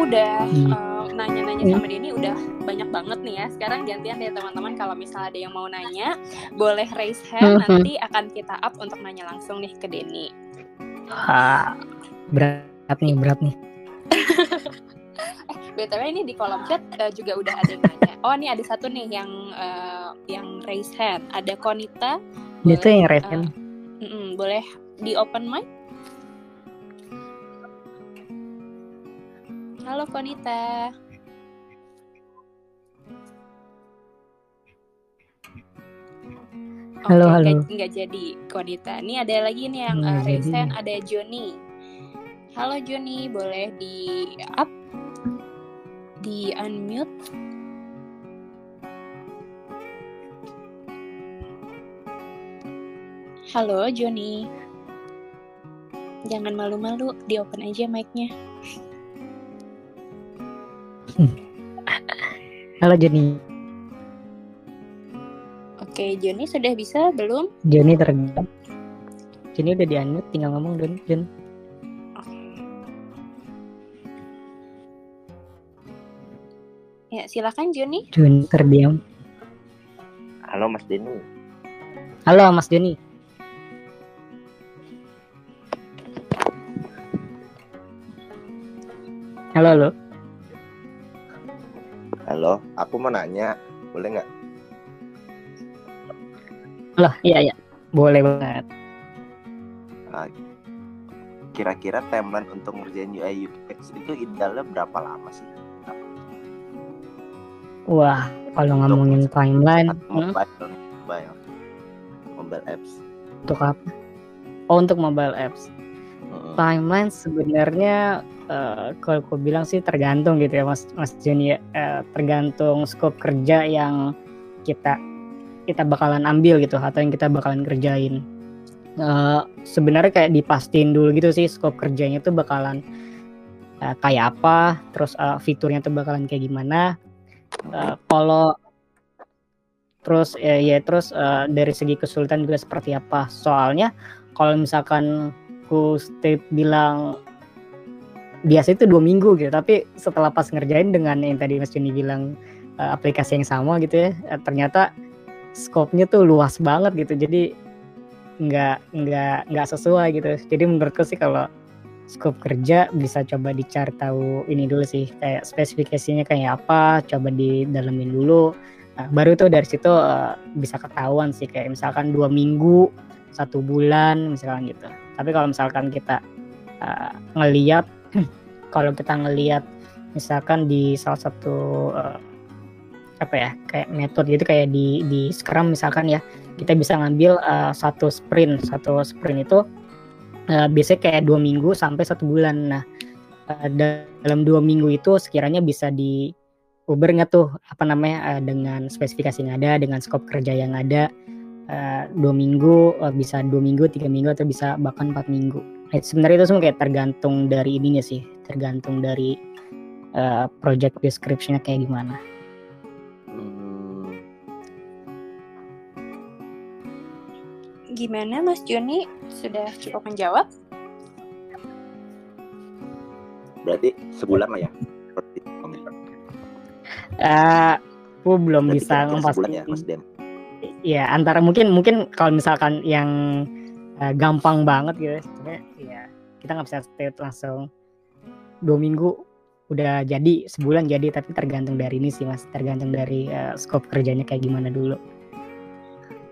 aku udah uh, nanya-nanya sama Denny udah banyak banget nih ya. Sekarang gantian deh teman-teman kalau misalnya ada yang mau nanya, boleh raise hand nanti akan kita up untuk nanya langsung nih ke Denny. Ha, berat nih, berat nih. eh, BTW ini di kolom chat uh, juga udah ada yang nanya. Oh, ini ada satu nih yang uh, yang raise hand. Ada Konita. Itu yang raise hand. Uh, mm -mm, boleh di open mic? Halo Konita. Halo, okay, halo. Nggak jadi Konita. Ini ada lagi nih yang uh, resen, ada Joni. Halo Joni, boleh di up, di unmute. Halo Joni. Jangan malu-malu, di open aja mic-nya. Halo Joni. Oke, Joni sudah bisa belum? Joni tergabung. Joni udah dianut, tinggal ngomong Don. Jon. Ya, silakan Joni. Joni terdiam. Halo Mas Denny. Halo Mas Joni. Halo, halo. Halo, aku mau nanya, boleh nggak? Loh, iya iya, boleh banget. Nah, kira-kira timeline untuk ngerjain UI UX itu idealnya berapa lama sih? Wah, kalau ngomongin timeline, mobile, hmm? mobile, mobile apps. Untuk apa? Oh, untuk mobile apps. Hmm. Timeline sebenarnya uh, kalau aku bilang sih tergantung gitu ya Mas Mas Joni uh, tergantung scope kerja yang kita kita bakalan ambil gitu atau yang kita bakalan kerjain. Uh, sebenarnya kayak dipastiin dulu gitu sih scope kerjanya tuh bakalan uh, kayak apa terus uh, fiturnya tuh bakalan kayak gimana. Uh, kalau terus ya, ya terus uh, dari segi kesulitan juga seperti apa. Soalnya kalau misalkan ku state bilang biasa itu dua minggu gitu. Tapi setelah pas ngerjain dengan yang tadi Mas Juni bilang uh, aplikasi yang sama gitu ya uh, ternyata skopnya tuh luas banget gitu. Jadi nggak nggak nggak sesuai gitu. Jadi menurutku sih kalau skop kerja bisa coba dicari tahu ini dulu sih kayak spesifikasinya kayak apa coba didalemin dulu. Nah, baru tuh dari situ uh, bisa ketahuan sih kayak misalkan dua minggu satu bulan misalkan gitu. Tapi kalau misalkan kita uh, ngeliat kalau kita ngelihat misalkan di salah satu uh, apa ya kayak metode gitu kayak di di Scrum misalkan ya kita bisa ngambil uh, satu sprint satu sprint itu uh, biasanya kayak dua minggu sampai satu bulan. Nah dalam dua minggu itu sekiranya bisa di Uber nggak tuh apa namanya dengan spesifikasi yang ada dengan skop kerja yang ada dua minggu bisa dua minggu tiga minggu atau bisa bahkan empat minggu sebenarnya itu semua kayak tergantung dari ininya sih tergantung dari uh, project description-nya kayak gimana. Hmm. Gimana Mas Joni sudah cukup menjawab? Berarti sebulan lah ya? Uh, aku belum Berarti bisa ngepastiin. Ya, Mas Dem. Ya antara mungkin mungkin kalau misalkan yang uh, gampang banget gitu, ya kita nggak bisa stay langsung dua minggu. Udah jadi sebulan jadi tapi tergantung dari ini sih mas. Tergantung dari uh, scope kerjanya kayak gimana dulu.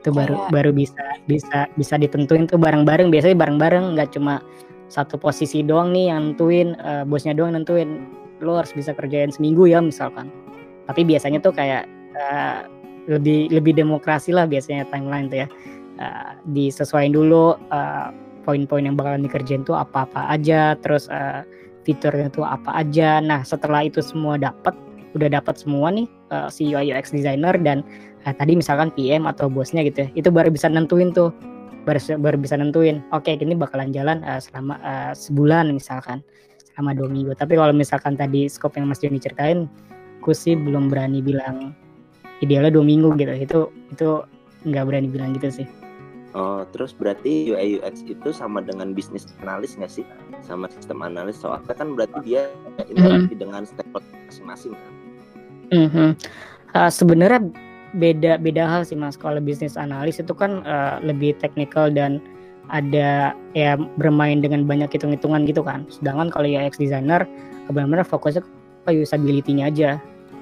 Itu baru kayak... baru bisa bisa bisa ditentuin tuh bareng-bareng. Biasanya bareng-bareng nggak cuma satu posisi doang nih yang nentuin uh, bosnya doang nentuin. Lo harus bisa kerjain seminggu ya misalkan. Tapi biasanya tuh kayak uh, lebih lebih demokrasi lah biasanya timeline tuh ya uh, disesuaikan dulu uh, poin-poin yang bakalan dikerjain tuh apa-apa aja terus uh, fiturnya itu apa aja. Nah, setelah itu semua dapat, udah dapat semua nih uh, si UI UX designer dan uh, tadi misalkan PM atau bosnya gitu ya, itu baru bisa nentuin tuh baru, baru bisa nentuin oke okay, ini bakalan jalan uh, selama uh, sebulan misalkan selama dua minggu. Tapi kalau misalkan tadi scope yang Mas Joni ceritain aku sih belum berani bilang idealnya dua minggu gitu. Itu itu nggak berani bilang gitu sih Oh, terus berarti UI UX itu sama dengan bisnis analis nggak sih? Sama sistem analis soalnya kan berarti dia interaksi Mhm. dengan stakeholder masing-masing kan? Mhm. Uh, sebenarnya beda beda hal sih mas. Kalau bisnis analis itu kan uh, lebih teknikal dan ada ya bermain dengan banyak hitung-hitungan gitu kan. Sedangkan kalau UX designer benar-benar fokusnya ke usability-nya aja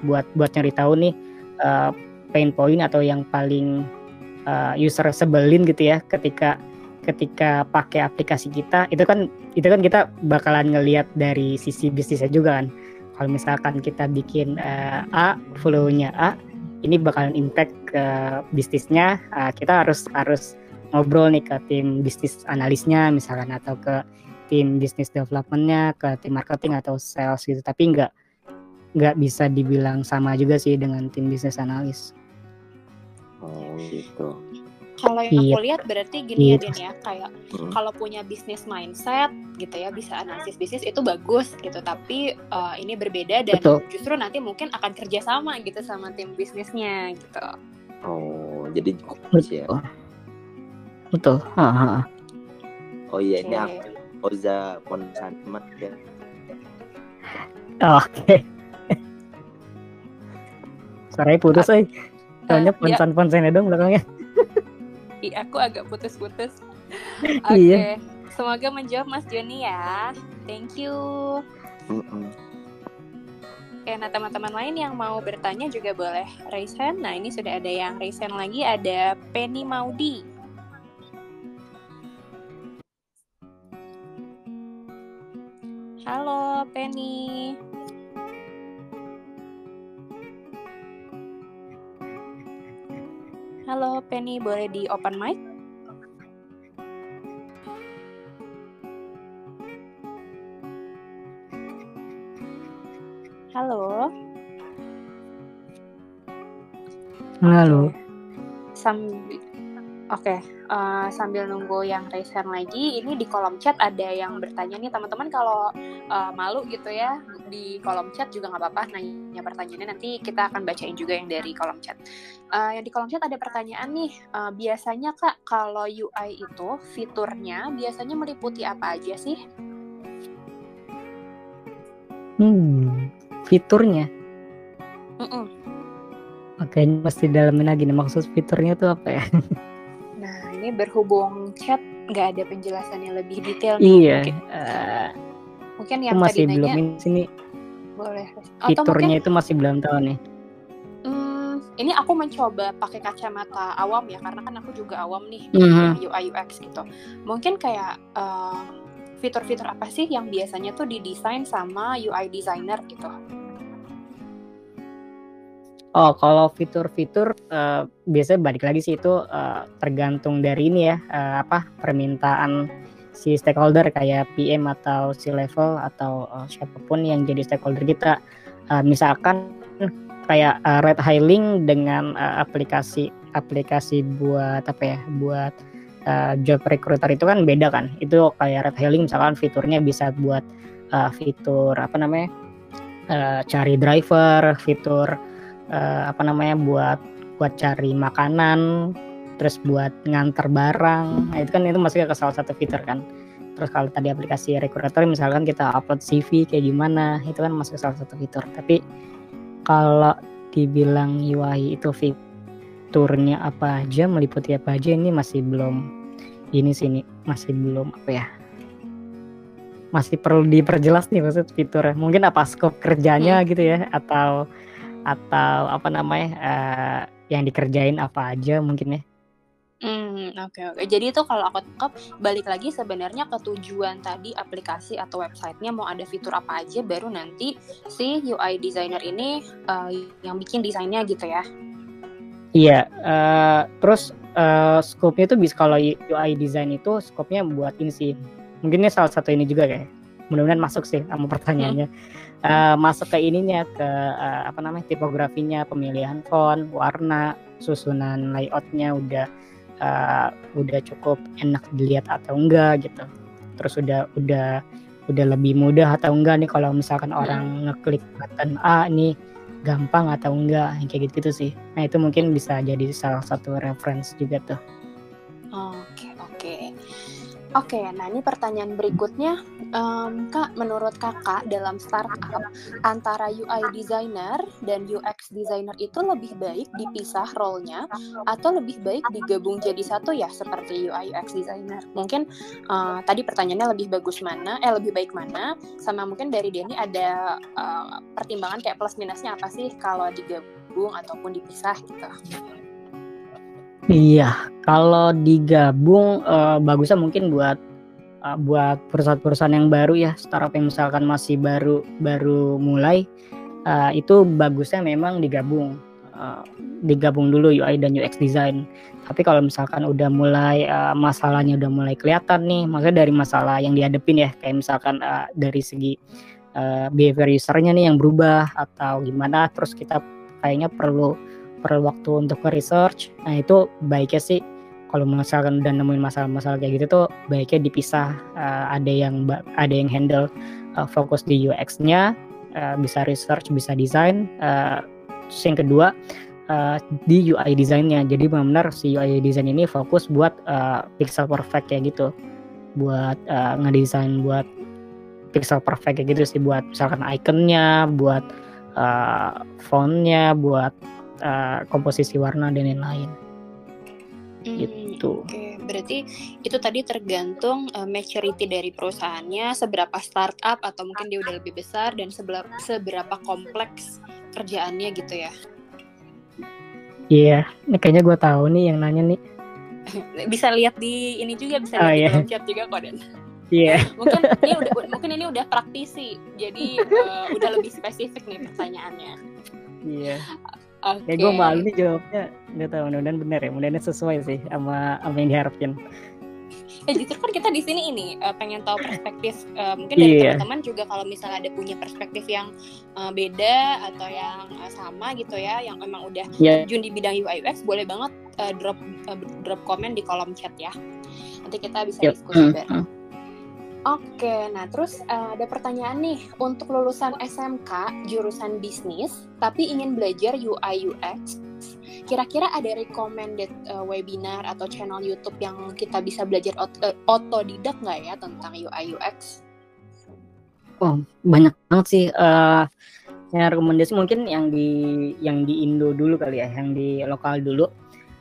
buat buat nyari tahu nih uh, pain point atau yang paling uh, user sebelin gitu ya ketika ketika pakai aplikasi kita itu kan itu kan kita bakalan ngelihat dari sisi bisnisnya juga kan. Kalau misalkan kita bikin uh, A flow-nya A ini bakalan impact ke bisnisnya. Uh, kita harus harus ngobrol nih ke tim bisnis analisnya misalkan atau ke tim bisnis developmentnya ke tim marketing atau sales gitu. Tapi nggak nggak bisa dibilang sama juga sih dengan tim bisnis analis Oh gitu. Kalau yang Iya. aku lihat berarti gini ya Gitu. Din ya, kayak Hmm. kalau punya bisnis mindset gitu ya, bisa analisis bisnis itu bagus gitu, tapi eh, ini berbeda dan Betul. justru nanti mungkin akan kerjasama gitu sama tim bisnisnya gitu. Oh, jadi ya. betul betul Ha, ha. Oh iya ini Oke. aku Oza Ponsanmat ya. oke suaranya putus eh soalnya ya. ponsan ponsannya dong belakangnya Ih, aku agak putus-putus. Oke, Iya. semoga menjawab Mas Joni ya. Thank you. Mm-mm. Oke, nah teman-teman lain yang mau bertanya juga boleh raise hand. Nah, ini sudah ada yang raise hand lagi, ada Penny Maudi. Halo, Penny. Halo, Penny, boleh di open mic? Halo. halo Sambil Oke, eh, sambil nunggu yang raise hand lagi, ini di kolom chat ada yang bertanya nih teman-teman kalau eh, malu gitu ya di kolom chat juga nggak apa-apa nanya pertanyaannya nanti kita akan bacain juga yang dari kolom chat. Eh, yang di kolom chat ada pertanyaan nih, eh, biasanya kak kalau UI itu fiturnya biasanya meliputi apa aja sih? hmm fiturnya Mm-mm. Oke, ini mesti dalamin lagi nih maksud fiturnya tuh apa ya? Nah ini berhubung chat nggak ada penjelasannya lebih detail. nih. iya, eh, mungkin yang masih tadi belum nanya ini sini boleh. Atau mungkin fiturnya itu masih belum tahu nih. Hmm, ini aku mencoba pakai kacamata awam ya karena kan aku juga awam nih Mhm. di UI UX gitu. Mungkin kayak eh, fitur-fitur apa sih yang biasanya tuh didesain sama UI designer gitu? Oh, kalau fitur-fitur eh, biasanya balik lagi sih itu eh, tergantung dari ini ya eh, apa permintaan si stakeholder kayak PM atau si level atau eh, siapa pun yang jadi stakeholder kita. Eh, misalkan kayak eh, red hailing dengan eh, aplikasi aplikasi buat apa ya buat eh, job recruiter itu kan beda kan. Itu kayak red hailing misalkan fiturnya bisa buat eh, fitur apa namanya eh, cari driver, fitur eh, apa namanya buat buat cari makanan terus buat nganter barang. Nah, itu kan itu masih ke salah satu fitur kan. Terus kalau tadi aplikasi recruiter misalkan kita upload CV kayak gimana itu kan masuk ke salah satu fitur. Tapi kalau dibilang UI itu fiturnya apa aja meliputi apa aja ini masih belum ini sini masih belum apa ya. Masih perlu diperjelas nih maksud fiturnya. Mungkin apa scope kerjanya gitu ya atau atau apa namanya eh, yang dikerjain apa aja mungkin ya Hmm, oke oke. Jadi itu kalau aku tangkap balik lagi sebenarnya ke tujuan tadi aplikasi atau websitenya mau ada fitur apa aja baru nanti si UI designer ini eh, yang bikin desainnya gitu ya. iya eh, terus eh, scope-nya itu bisa kalau UI design itu scope-nya buat ini sih mungkin ini salah satu ini juga kayak mudah-mudahan masuk sih sama pertanyaannya Eh, masuk ke ininya ke eh, apa namanya tipografinya pemilihan font warna susunan layoutnya udah eh, udah cukup enak dilihat atau enggak gitu. Terus udah udah udah lebih mudah atau enggak nih kalau misalkan orang ngeklik button A nih gampang atau enggak kayak gitu, gitu sih. Nah itu mungkin bisa jadi salah satu reference juga tuh. Oke, nah ini pertanyaan berikutnya, um, Kak, menurut Kakak dalam startup antara UI designer dan UX designer itu lebih baik dipisah role-nya atau lebih baik digabung jadi satu ya seperti UI UX designer? Mungkin uh, tadi pertanyaannya lebih bagus mana, eh lebih baik mana, sama mungkin dari Denny ada uh, pertimbangan kayak plus minusnya apa sih kalau digabung ataupun dipisah gitu? Iya, kalau digabung uh, bagusnya mungkin buat uh, buat perusahaan-perusahaan yang baru ya, startup yang misalkan masih baru baru mulai uh, itu bagusnya memang digabung. Uh, digabung dulu UI dan UX design. Tapi kalau misalkan udah mulai uh, masalahnya udah mulai kelihatan nih, maksudnya dari masalah yang dihadepin ya, kayak misalkan uh, dari segi uh, behavior usernya nih yang berubah atau gimana, terus kita kayaknya perlu perlu waktu untuk ke research. Nah itu baiknya sih kalau misalkan udah nemuin masalah-masalah kayak gitu tuh baiknya dipisah uh, ada yang ada yang handle uh, fokus di UX-nya uh, bisa research bisa desain uh, yang kedua uh, di UI desainnya. Jadi benar-benar si UI design ini fokus buat uh, pixel perfect kayak gitu. Buat uh, ngedesain buat pixel perfect kayak gitu sih buat misalkan iconnya buat uh, fontnya buat uh, komposisi warna dan lain-lain. Hmm, gitu. Oke, okay. berarti itu tadi tergantung uh, maturity dari perusahaannya, seberapa startup atau mungkin dia udah lebih besar dan seberapa seberapa kompleks kerjaannya gitu ya. Iya, yeah, ini kayaknya gue tahu nih yang nanya nih. bisa lihat di ini juga bisa oh, lihat yeah. di chat juga kok dan. Iya. Yeah. mungkin ini udah mungkin ini udah praktisi, jadi uh, udah lebih spesifik nih pertanyaannya. Iya. Yeah. Okay. Ya gue malu nih jawabnya nggak tahu mudah-mudahan bener ya mudah-mudahan sesuai sih sama apa yang diharapkan. Ya justru kan kita di sini ini uh, pengen tahu perspektif uh, mungkin dari yeah. teman-teman juga kalau misalnya ada punya perspektif yang uh, beda atau yang uh, sama gitu ya yang emang udah yeah. terjun di bidang UI UX boleh banget uh, drop uh, drop komen di kolom chat ya. Nanti kita bisa yep. diskusi mm -hmm. bareng. Oke, nah terus uh, ada pertanyaan nih untuk lulusan SMK jurusan bisnis tapi ingin belajar UI UX, kira-kira ada recommended uh, webinar atau channel YouTube yang kita bisa belajar ot uh, otodidak nggak ya tentang UI UX? Oh banyak banget sih. Uh, yang rekomendasi mungkin yang di yang di Indo dulu kali ya, yang di lokal dulu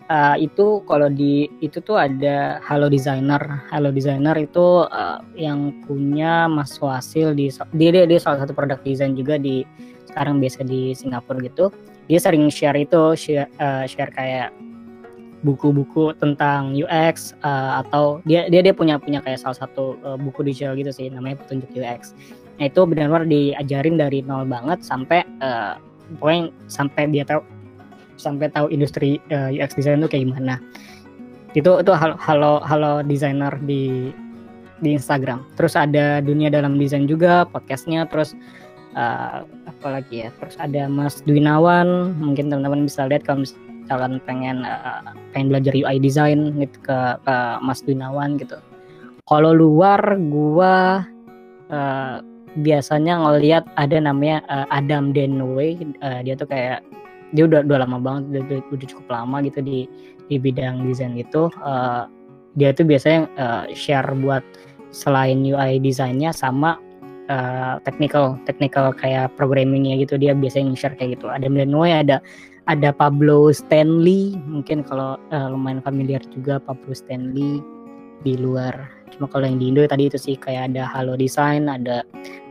uh, itu kalau di itu tuh ada Halo Designer. Halo Designer itu uh, yang punya Mas Wasil di dia, dia dia salah satu produk desain juga di sekarang biasa di Singapura gitu. Dia sering share itu share, uh, share kayak buku-buku tentang UX uh, atau dia dia dia punya punya kayak salah satu uh, buku digital gitu sih namanya petunjuk UX. Nah itu benar-benar diajarin dari nol banget sampai uh, sampai dia tahu sampai tahu industri uh, eh, UX design itu kayak gimana. Itu itu halo halo halo desainer di di Instagram. Terus ada dunia dalam desain juga podcastnya terus uh, apa lagi ya? Terus ada Mas Dwinawan mungkin teman-teman bisa lihat kalau misalkan pengen uh, pengen belajar UI design gitu ke, ke Mas Dwinawan gitu. Kalau luar gua uh, biasanya ngelihat ada namanya uh, Adam Denway uh, dia tuh kayak dia udah udah lama banget udah, udah, udah cukup lama gitu di di bidang desain itu uh, dia tuh biasanya uh, share buat selain UI desainnya sama uh, technical technical kayak programmingnya gitu dia biasanya share kayak gitu. Ada Mlenway ada ada Pablo Stanley mungkin kalau uh, lumayan familiar juga Pablo Stanley di luar. Cuma kalau yang di Indo tadi itu sih kayak ada Halo Design ada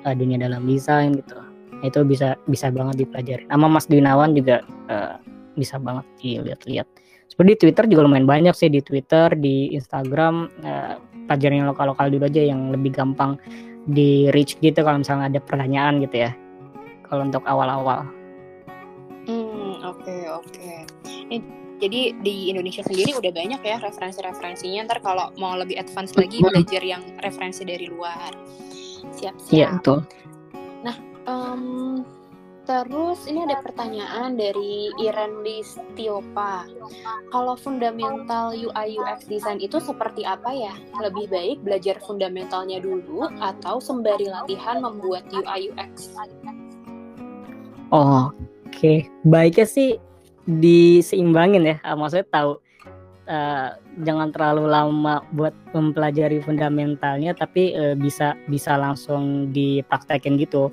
uh, dunia dalam desain gitu itu bisa bisa banget dipelajari nama Mas Dinawan juga uh, bisa banget dilihat-lihat. Seperti di Twitter juga lumayan banyak sih di Twitter di Instagram uh, pelajaran yang lokal-lokal dulu aja yang lebih gampang di reach gitu kalau misalnya ada pertanyaan gitu ya. Kalau untuk awal-awal. Hmm oke okay, oke. Okay. jadi di Indonesia sendiri udah banyak ya referensi-referensinya. Ntar kalau mau lebih advance lagi belajar yang referensi dari luar. Siap-siap. Iya betul Um, terus ini ada pertanyaan dari Iren Listiopa. Kalau fundamental UI UX design itu seperti apa ya? Lebih baik belajar fundamentalnya dulu atau sembari latihan membuat UI UX? Oh, Oke, okay. baiknya sih diseimbangin ya. Ah, maksudnya tahu uh, jangan terlalu lama buat mempelajari fundamentalnya tapi uh, bisa bisa langsung dipraktekin gitu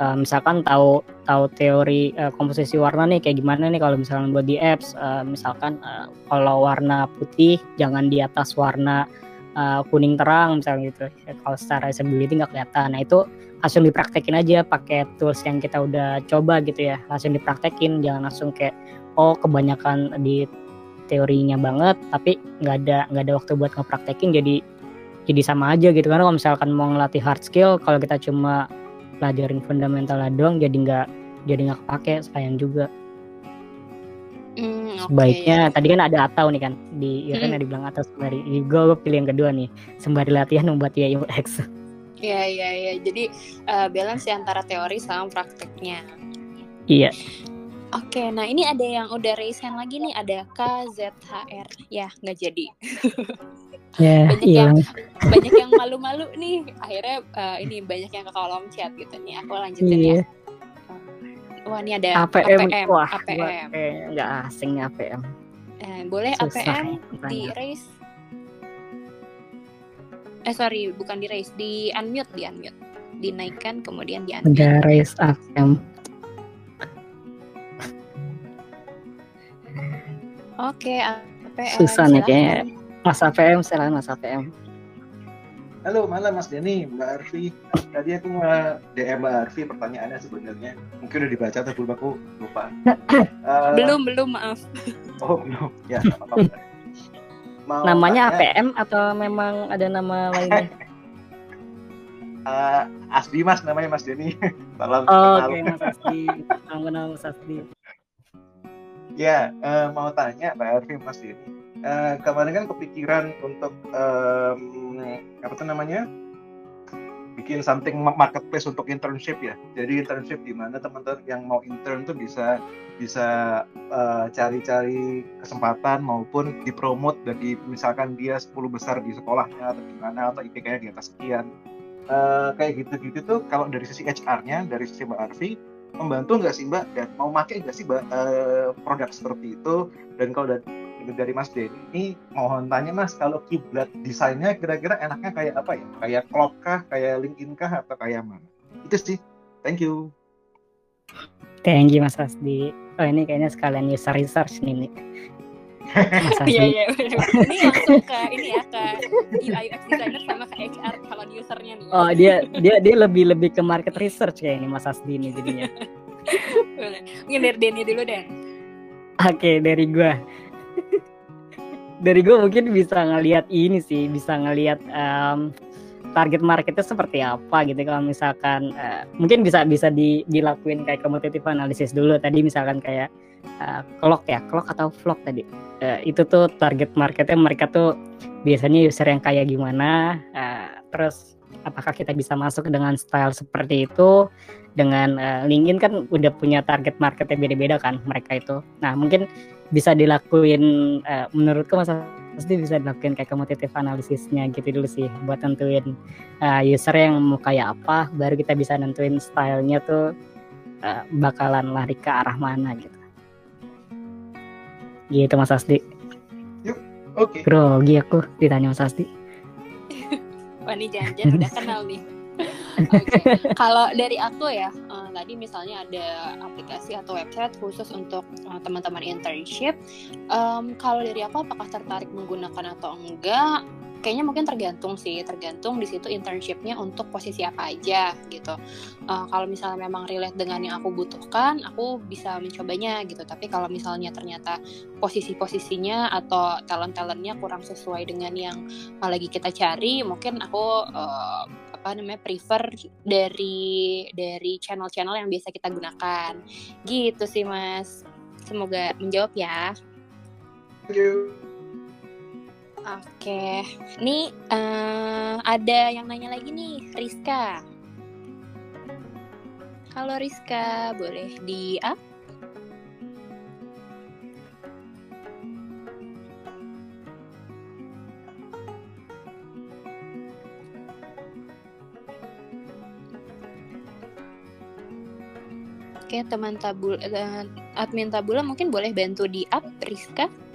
uh, misalkan tahu tahu teori uh, komposisi warna nih kayak gimana nih kalau misalkan buat di apps. Uh, misalkan uh, kalau warna putih jangan di atas warna uh, kuning terang misalnya gitu. Ya, kalau secara usability nggak kelihatan. Nah itu langsung dipraktekin aja pakai tools yang kita udah coba gitu ya. Langsung dipraktekin jangan langsung kayak oh kebanyakan di teorinya banget tapi nggak ada nggak ada waktu buat ngepraktekin jadi jadi sama aja gitu. Karena kalau misalkan mau ngelatih hard skill kalau kita cuma pelajarin fundamental doang jadi nggak jadi nggak kepake sayang juga Hmm, oke, sebaiknya ya. tadi kan ada atau nih kan di ya kan ada dibilang atau sembari gue, gue pilih yang kedua nih sembari latihan membuat UI UX Iya iya iya. Jadi eh, balance ya antara teori sama prakteknya. iya Oke, nah ini ada yang udah raise hand lagi nih, ada KZHR. Ya, nggak jadi. ya Banyak hilang Banyak yang malu-malu nih. Akhirnya eh, ini banyak yang ke kolom chat gitu nih. Aku lanjutin iya ya. Wah, ini ada APM, APM. wah APM. nggak asing nih APM Eh, boleh Susah APM di raise? Eh sorry, bukan di raise, di unmute, di unmute, dinaikkan kemudian di unmute. udah raise APM Oke, APM. Susah nih silahkan. kayaknya. Mas APM silakan Mas APM Halo, malam Mas Denny, Mbak Arfi. Tadi aku mau DM Mbak Arfi pertanyaannya sebenarnya. Mungkin udah dibaca atau belum aku lupa. Belum, belum, maaf. Oh, belum. Ya, apa-apa. Mau namanya tanya, APM atau memang ada nama lainnya eh, Asdi Mas namanya Mas Denny. Salam oh, kenal. oke Mas Asdi nama nama Mas Asdi Ya, eh, mau tanya Mbak Arfi Mas Denny. Eh, kemarin kan kepikiran untuk em, apa tuh namanya? bikin something ma- marketplace untuk internship ya. Jadi internship di mana teman-teman yang mau intern tuh bisa bisa eh, cari-cari kesempatan maupun dipromot dari misalkan dia 10 besar di sekolahnya atau gimana atau IPK-nya di atas sekian. Eh, kayak gitu-gitu tuh kalau dari sisi HR-nya, dari sisi Mbak Arfi membantu nggak sih Mbak? Dan mau pakai nggak sih Mbak eh, produk seperti itu? Dan kalau dari, dari Mas Denny mohon tanya Mas kalau kiblat desainnya kira-kira enaknya kayak apa ya? Kayak Klopp kah kayak LinkedIn kah atau kayak mana? Itu sih. Thank you. Thank you Mas Asdi oh ini kayaknya sekalian user research nih nih Iya, iya. Ini langsung ke ini ya ke UI UX designer sama ke HR calon usernya nih. oh dia dia dia lebih lebih ke market research kayak ini Mas Asdi nih jadinya Boleh. Mungkin dari Denny dulu deh. oke dari gua dari gua mungkin bisa ngelihat ini sih bisa ngelihat em, target marketnya seperti apa gitu kalau misalkan eh, mungkin bisa bisa di, dilakuin kayak competitive analysis dulu tadi misalkan kayak eh, clock ya clock atau vlog tadi. Eh, itu tuh target marketnya mereka tuh biasanya user yang kayak gimana eh, terus apakah kita bisa masuk dengan style seperti itu dengan eh, LinkedIn kan udah punya target marketnya beda-beda kan mereka itu. Nah mungkin bisa dilakuin eh, menurutku masa pasti bisa dilakuin kayak competitive analisisnya gitu dulu sih buat nentuin uh, user yang mau kayak apa baru kita bisa nentuin stylenya tuh uh, bakalan lari ke arah mana gitu gitu Mas Asdi oke grogi aku ditanya Mas Asdi Wah ini jangan-jangan udah kenal nih. Oke. Kalau dari aku ya, eh, tadi misalnya ada aplikasi atau website khusus untuk eh, teman-teman internship. Em, kalau dari aku apakah tertarik menggunakan atau enggak? Kayaknya mungkin tergantung sih, tergantung di situ internshipnya untuk posisi apa aja gitu. Eh, kalau misalnya memang relate dengan yang aku butuhkan, aku bisa mencobanya gitu. Tapi kalau misalnya ternyata posisi-posisinya atau talent-talentnya kurang sesuai dengan yang uh, lagi kita cari mungkin aku uh, apa namanya prefer dari dari channel-channel yang biasa kita gunakan gitu sih mas semoga menjawab ya thank you oke. Nih uh, ada yang nanya lagi nih Rizka. Halo Rizka. Boleh di up? Oke, teman tabul eh, admin tabula mungkin boleh bantu di up Rizka.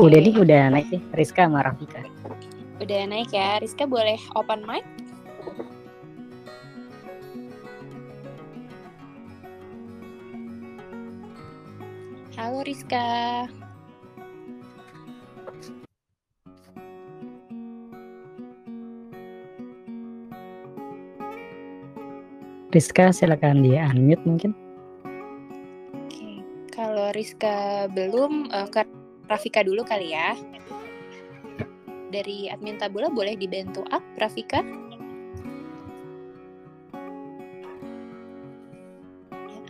Udah nih, udah naik nih Rizka sama Rafika. Udah naik ya. Rizka boleh open mic? Halo Rizka. Rizka silakan di unmute mungkin. Oke, kalau Rizka belum, uh, Rafika dulu kali ya. Dari admin Tabula boleh dibantu up, Rafika?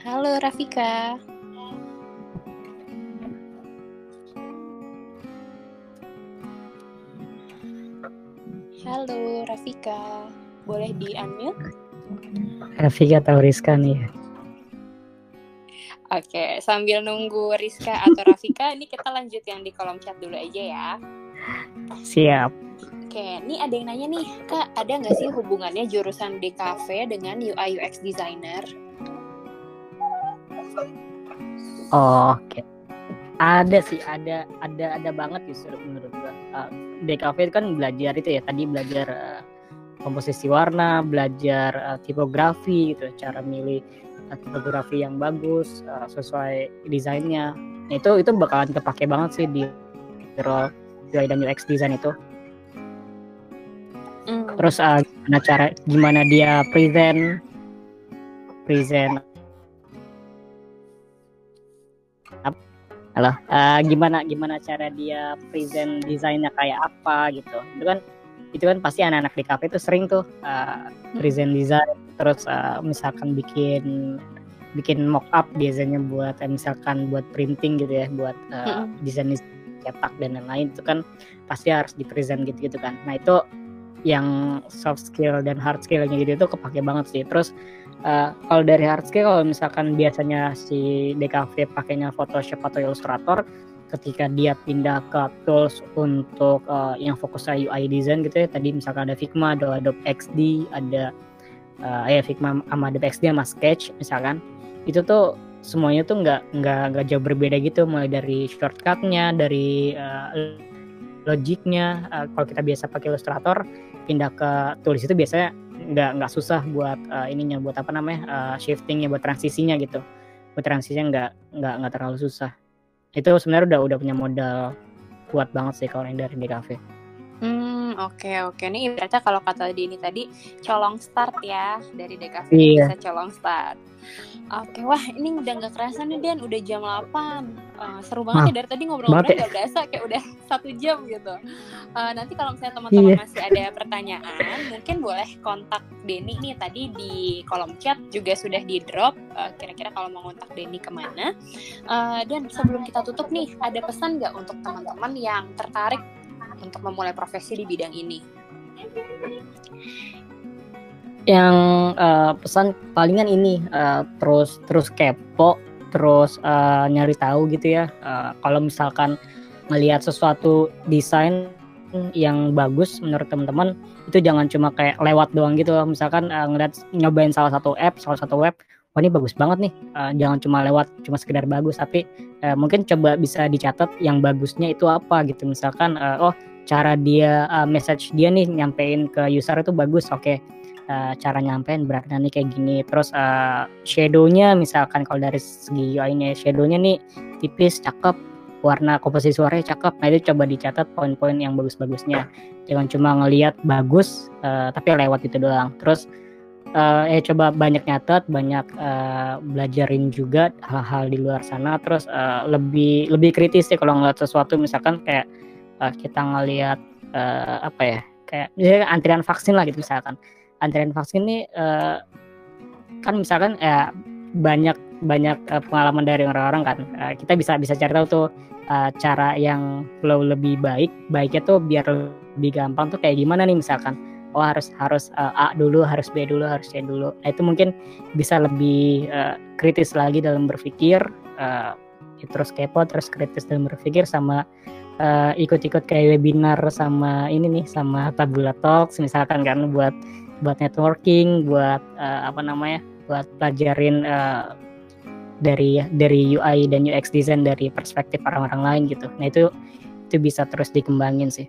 Halo Rafika. Halo Rafika, boleh di unmute? Rafika atau Rizka nih ya. Oke, sambil nunggu Rizka atau Rafika, ini kita lanjut yang di kolom chat dulu aja ya. Siap. Oke, ini ada yang nanya nih, Kak, ada nggak sih hubungannya jurusan DKV dengan UI UX designer? Oh, Oke. Ada sih, ada ada ada banget justru menurut gua. Uh, DKV itu kan belajar itu ya, tadi belajar uh, komposisi warna, belajar uh, tipografi gitu, cara milih tipografi yang bagus uh, sesuai desainnya. Nah, itu itu bakalan kepake banget sih di role UI dan UX design itu. Mm. Terus uh, gimana cara gimana dia present present Halo, uh, gimana gimana cara dia present desainnya kayak apa gitu. Itu kan itu kan pasti anak-anak di kafe itu sering tuh uh, present design terus uh, misalkan bikin bikin mock up biasanya buat uh, misalkan buat printing gitu ya buat uh, desain cetak dan lain-lain itu kan pasti harus di present gitu gitu kan. Nah itu yang soft skill dan hard skillnya gitu itu kepake banget sih. Terus uh, kalau dari hard skill kalau misalkan biasanya si DKV pakainya Photoshop atau Illustrator ketika dia pindah ke tools untuk uh, yang fokus ke UI design gitu ya tadi misalkan ada Figma ada Adobe XD ada uh, ya Figma sama XD sama Sketch misalkan. Itu tuh semuanya tuh nggak nggak nggak jauh berbeda gitu. Mulai dari shortcutnya dari uh, logiknya. Uh, kalau kita biasa pakai Illustrator pindah ke tools itu biasanya nggak nggak susah buat uh, ininya buat apa namanya uh, shiftingnya buat transisinya gitu. Buat transisinya nggak nggak nggak terlalu susah. Itu sebenarnya udah udah punya modal kuat banget sih kalau yang dari DKV. Hmm, oke okay, oke. Okay. Ini ibaratnya kalau kata di ini tadi colong start ya dari DKV iya. bisa colong start. Oke, wah ini udah nggak kerasa nih Dan, udah jam 8 uh, Seru banget ya dari tadi ngobrol-ngobrol ya. gak berasa kayak udah satu jam gitu uh, Nanti kalau misalnya teman-teman iya. masih ada pertanyaan Mungkin boleh kontak Denny nih tadi di kolom chat juga sudah di drop uh, Kira-kira kalau mau kontak Denny ke mana uh, Dan sebelum kita tutup nih, ada pesan nggak untuk teman-teman yang tertarik untuk memulai profesi di bidang ini? yang uh, pesan palingan ini uh, terus terus kepo terus uh, nyari tahu gitu ya. Uh, kalau misalkan melihat sesuatu desain yang bagus menurut teman-teman itu jangan cuma kayak lewat doang gitu misalkan uh, ngeliat nyobain salah satu app salah satu web wah ini bagus banget nih. Uh, jangan cuma lewat cuma sekedar bagus tapi uh, mungkin coba bisa dicatat yang bagusnya itu apa gitu. Misalkan uh, oh cara dia uh, message dia nih nyampein ke user itu bagus oke. Okay uh, cara nyampein berarti nanti kayak gini. Terus uh, shadownya misalkan kalau dari segi UI-nya shadownya nih tipis cakep warna komposisi suaranya cakep. Nah itu coba dicatat poin-poin yang bagus-bagusnya. Jangan cuma ngelihat bagus uh, tapi lewat itu doang. Terus uh, ya coba banyak nyatet banyak uh, belajarin juga hal-hal di luar sana. Terus uh, lebih lebih kritis sih kalau ngeliat sesuatu. Misalkan kayak uh, kita ngelihat uh, apa ya kayak misalnya antrian vaksin lah gitu misalkan. Antrian vaksin ini uh, kan misalkan ya banyak banyak uh, pengalaman dari orang-orang kan. Uh, kita bisa bisa cari tahu tuh uh, cara yang flow lebih baik baiknya tuh biar lebih gampang tuh kayak gimana nih misalkan. Oh harus harus uh, A dulu harus B dulu harus C dulu. Nah, itu mungkin bisa lebih uh, kritis lagi dalam berpikir uh, terus kepo terus kritis dalam berpikir sama uh, ikut-ikut kayak webinar sama ini nih sama Tabula Talks misalkan kan buat buat networking, buat uh, apa namanya, buat pelajarin uh, dari dari UI dan UX design dari perspektif orang-orang lain gitu. Nah itu itu bisa terus dikembangin sih.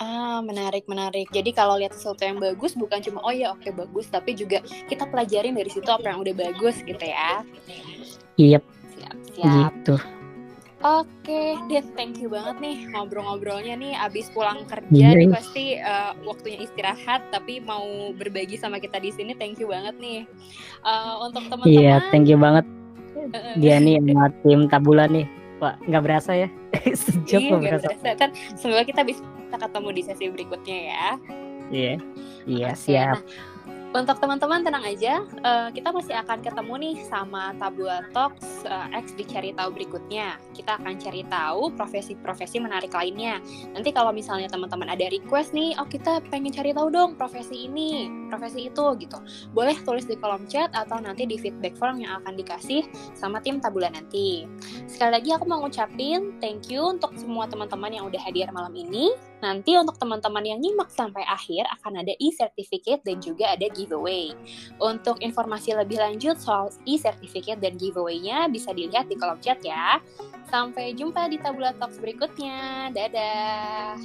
Ah, menarik, menarik. Jadi kalau lihat sesuatu yang bagus bukan cuma oh ya oke bagus, tapi juga kita pelajarin dari situ apa yang udah bagus gitu ya. Iya. Yep. Siap, siap. Gitu. Oke, Dev, thank you banget nih ngobrol-ngobrolnya nih. Abis pulang kerja Iya. nih pasti uh, waktunya istirahat, tapi mau berbagi sama kita di sini. Thank you banget nih. Uh, untuk teman-teman. Iya, thank you banget uh, dia nih sama tim Tabula nih. Wah, nggak berasa ya? Sejam iya, berasa. berasa. Kan semoga kita bisa ketemu di sesi berikutnya ya. Iya. Iya, Oke, siap. Nah, untuk teman-teman tenang aja, eh, kita masih akan ketemu nih sama Tabula Talks eh, X di cari tahu berikutnya. Kita akan cari tahu profesi-profesi menarik lainnya. Nanti kalau misalnya teman-teman ada request nih, oh kita pengen cari tahu dong profesi ini, profesi itu gitu. Boleh tulis di kolom chat atau nanti di feedback form yang akan dikasih sama tim Tabula nanti. Sekali lagi aku mau ngucapin thank you untuk semua teman-teman yang udah hadir malam ini. Nanti untuk teman-teman yang nyimak sampai akhir akan ada e-certificate dan juga ada giveaway. Untuk informasi lebih lanjut soal e-certificate dan giveaway-nya bisa dilihat di kolom chat ya. Sampai jumpa di Tabula Talks berikutnya. Dadah.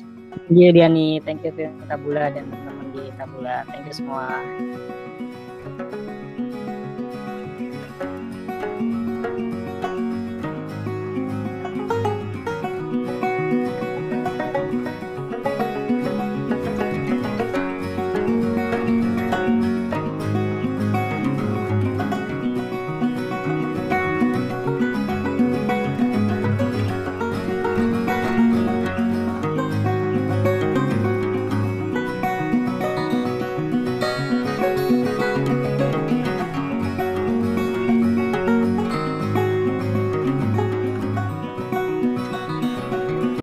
Iya dia nih, thank you Tabula dan teman-teman di Tabula. Thank you semua.